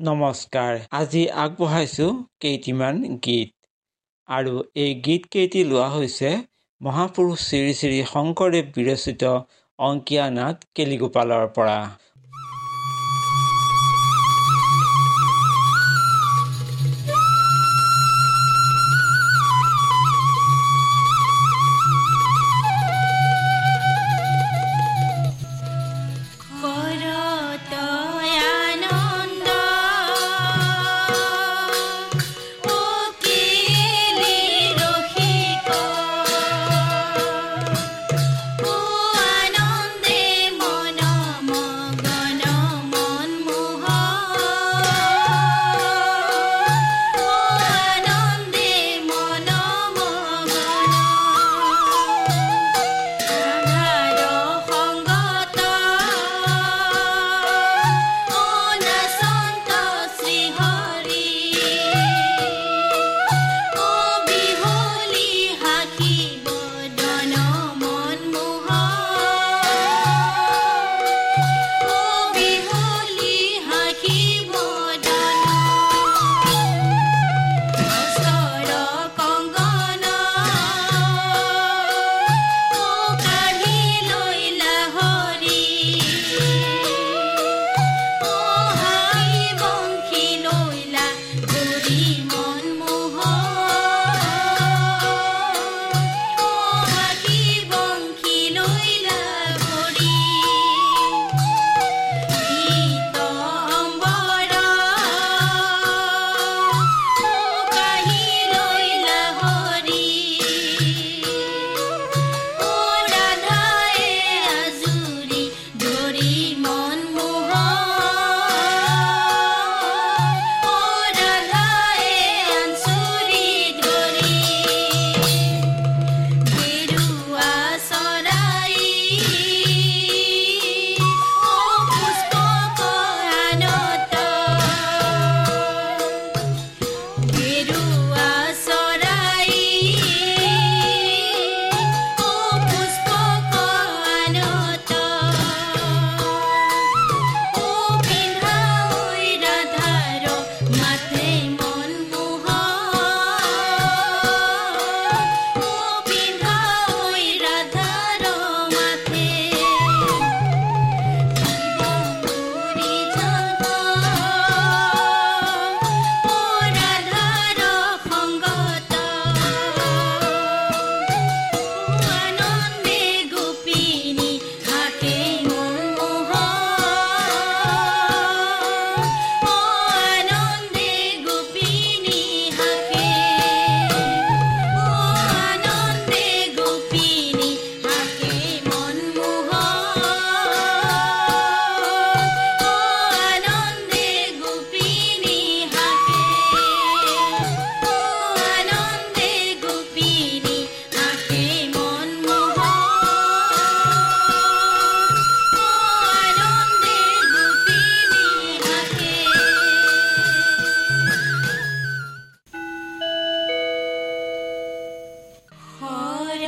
নমস্কাৰ। আজি আগবঢ়াইছোঁ কেইটিমান গীত। আৰু এই গীত কেইটি লোৱা হৈছে মহাপুৰুষ শ্ৰী শ্ৰী শংকৰদেৱ বিৰচিত অংকীয়া নাট কেলিগোপালৰ পৰা।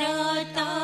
रता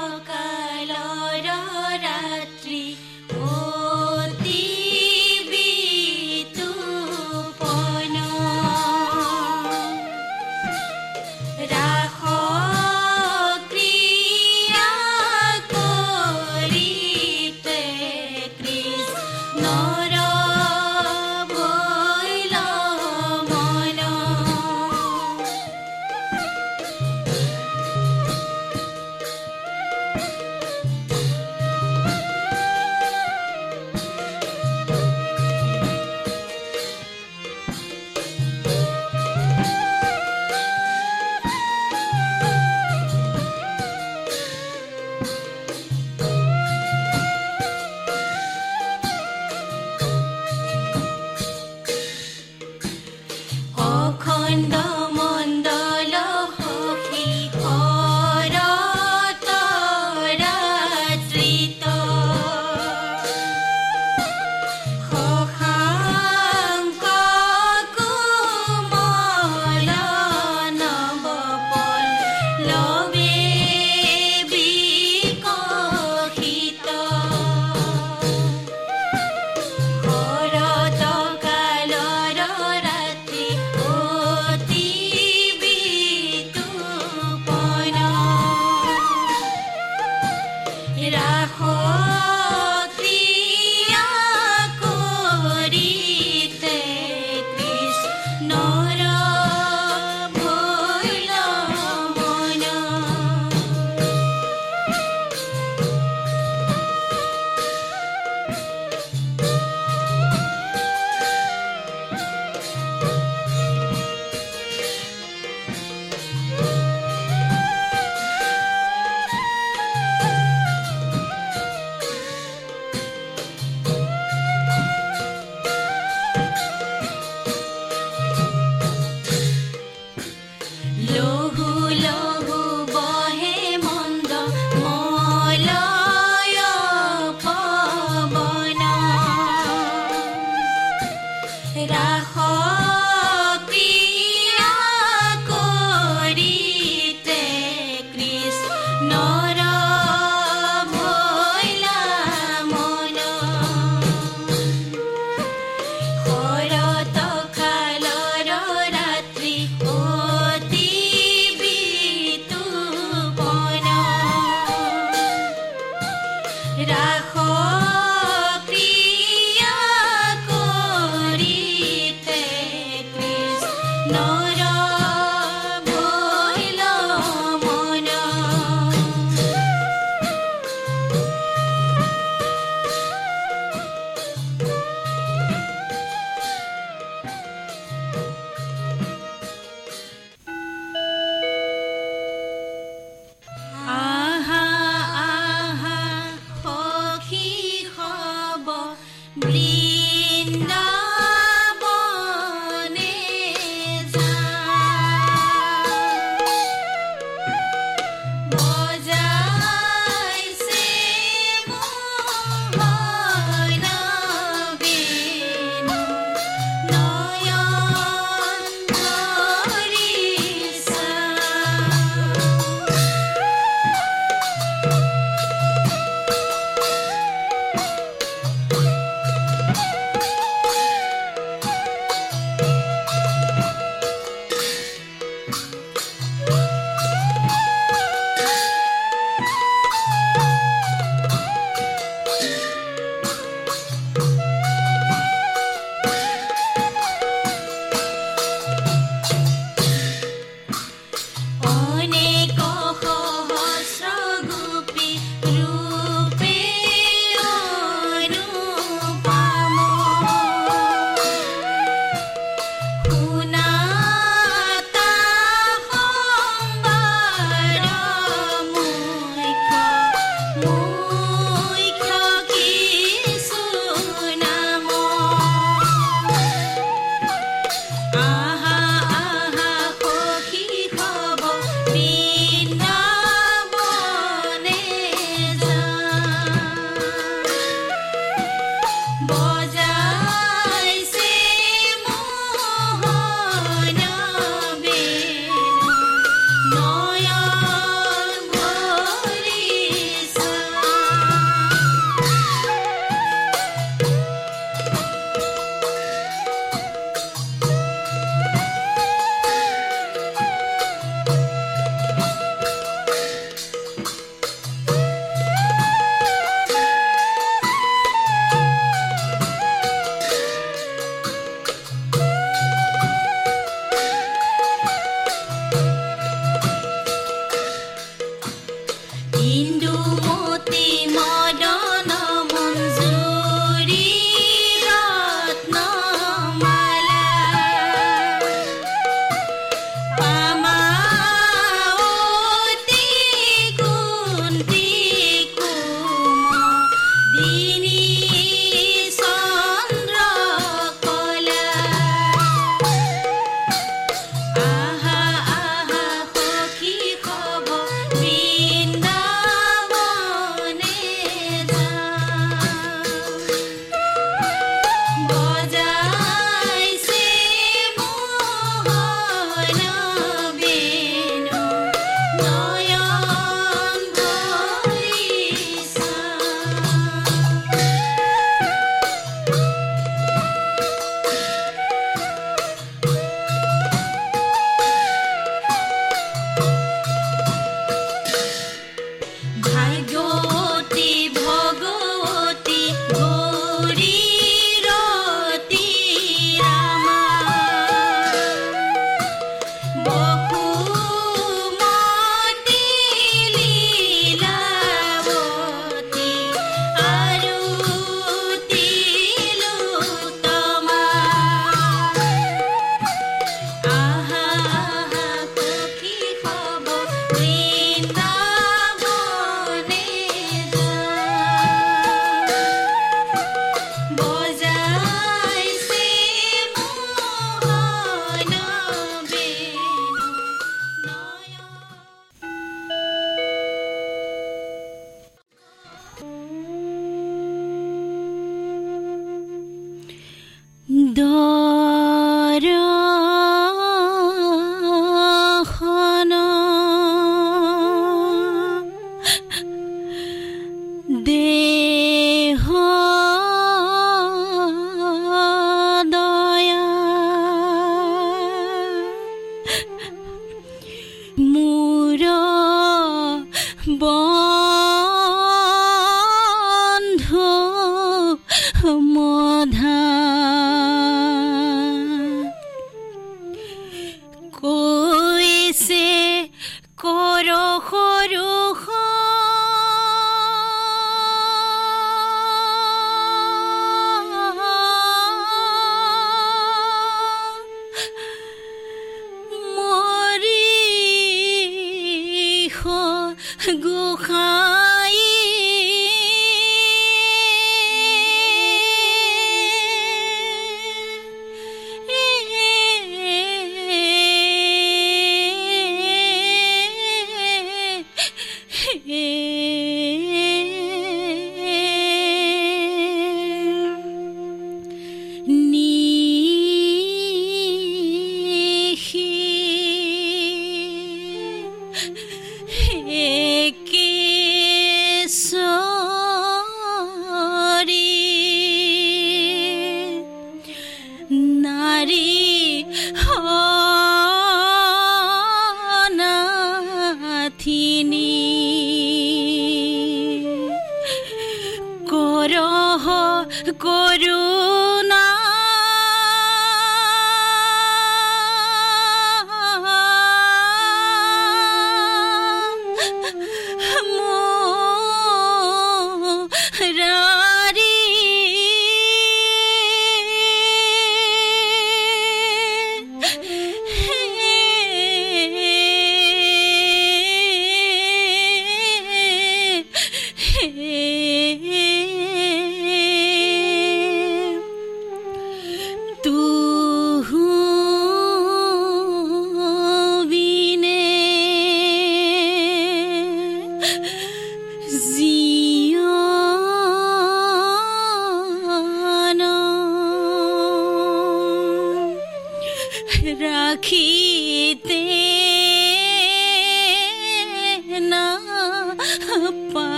door.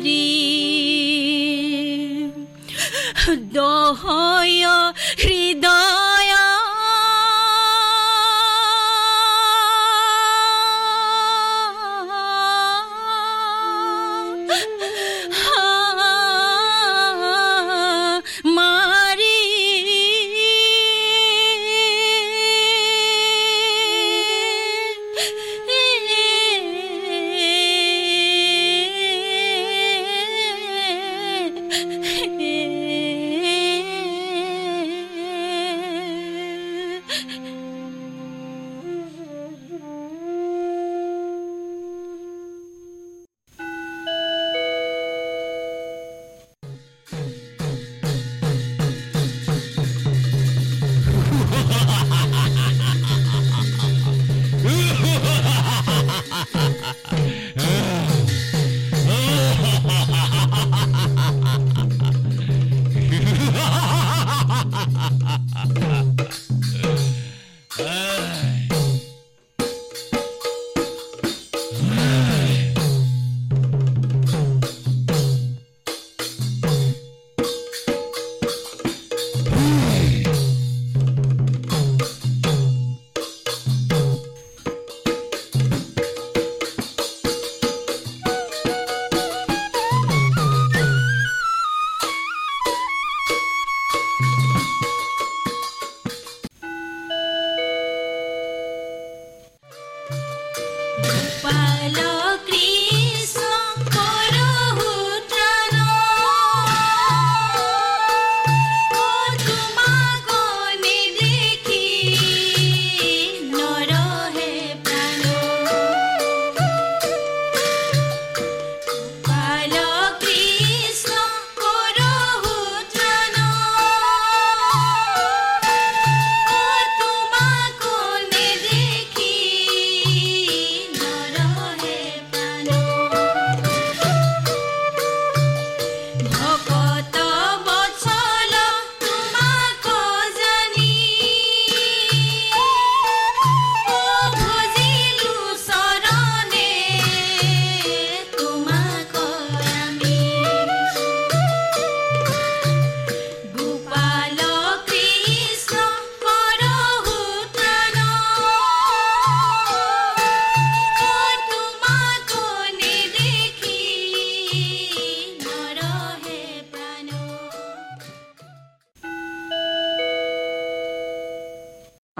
Do you?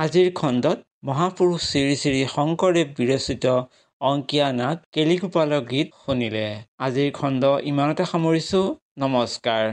আজিৰ খণ্ডত মহাপুৰুষ শ্ৰী শ্ৰী শংকৰদেৱ বিৰচিত অংকীয়া নাট কেলিগোপালৰ গীত শুনিলে। আজিৰ খণ্ড ইমানতে সামৰিছোঁ। নমস্কাৰ।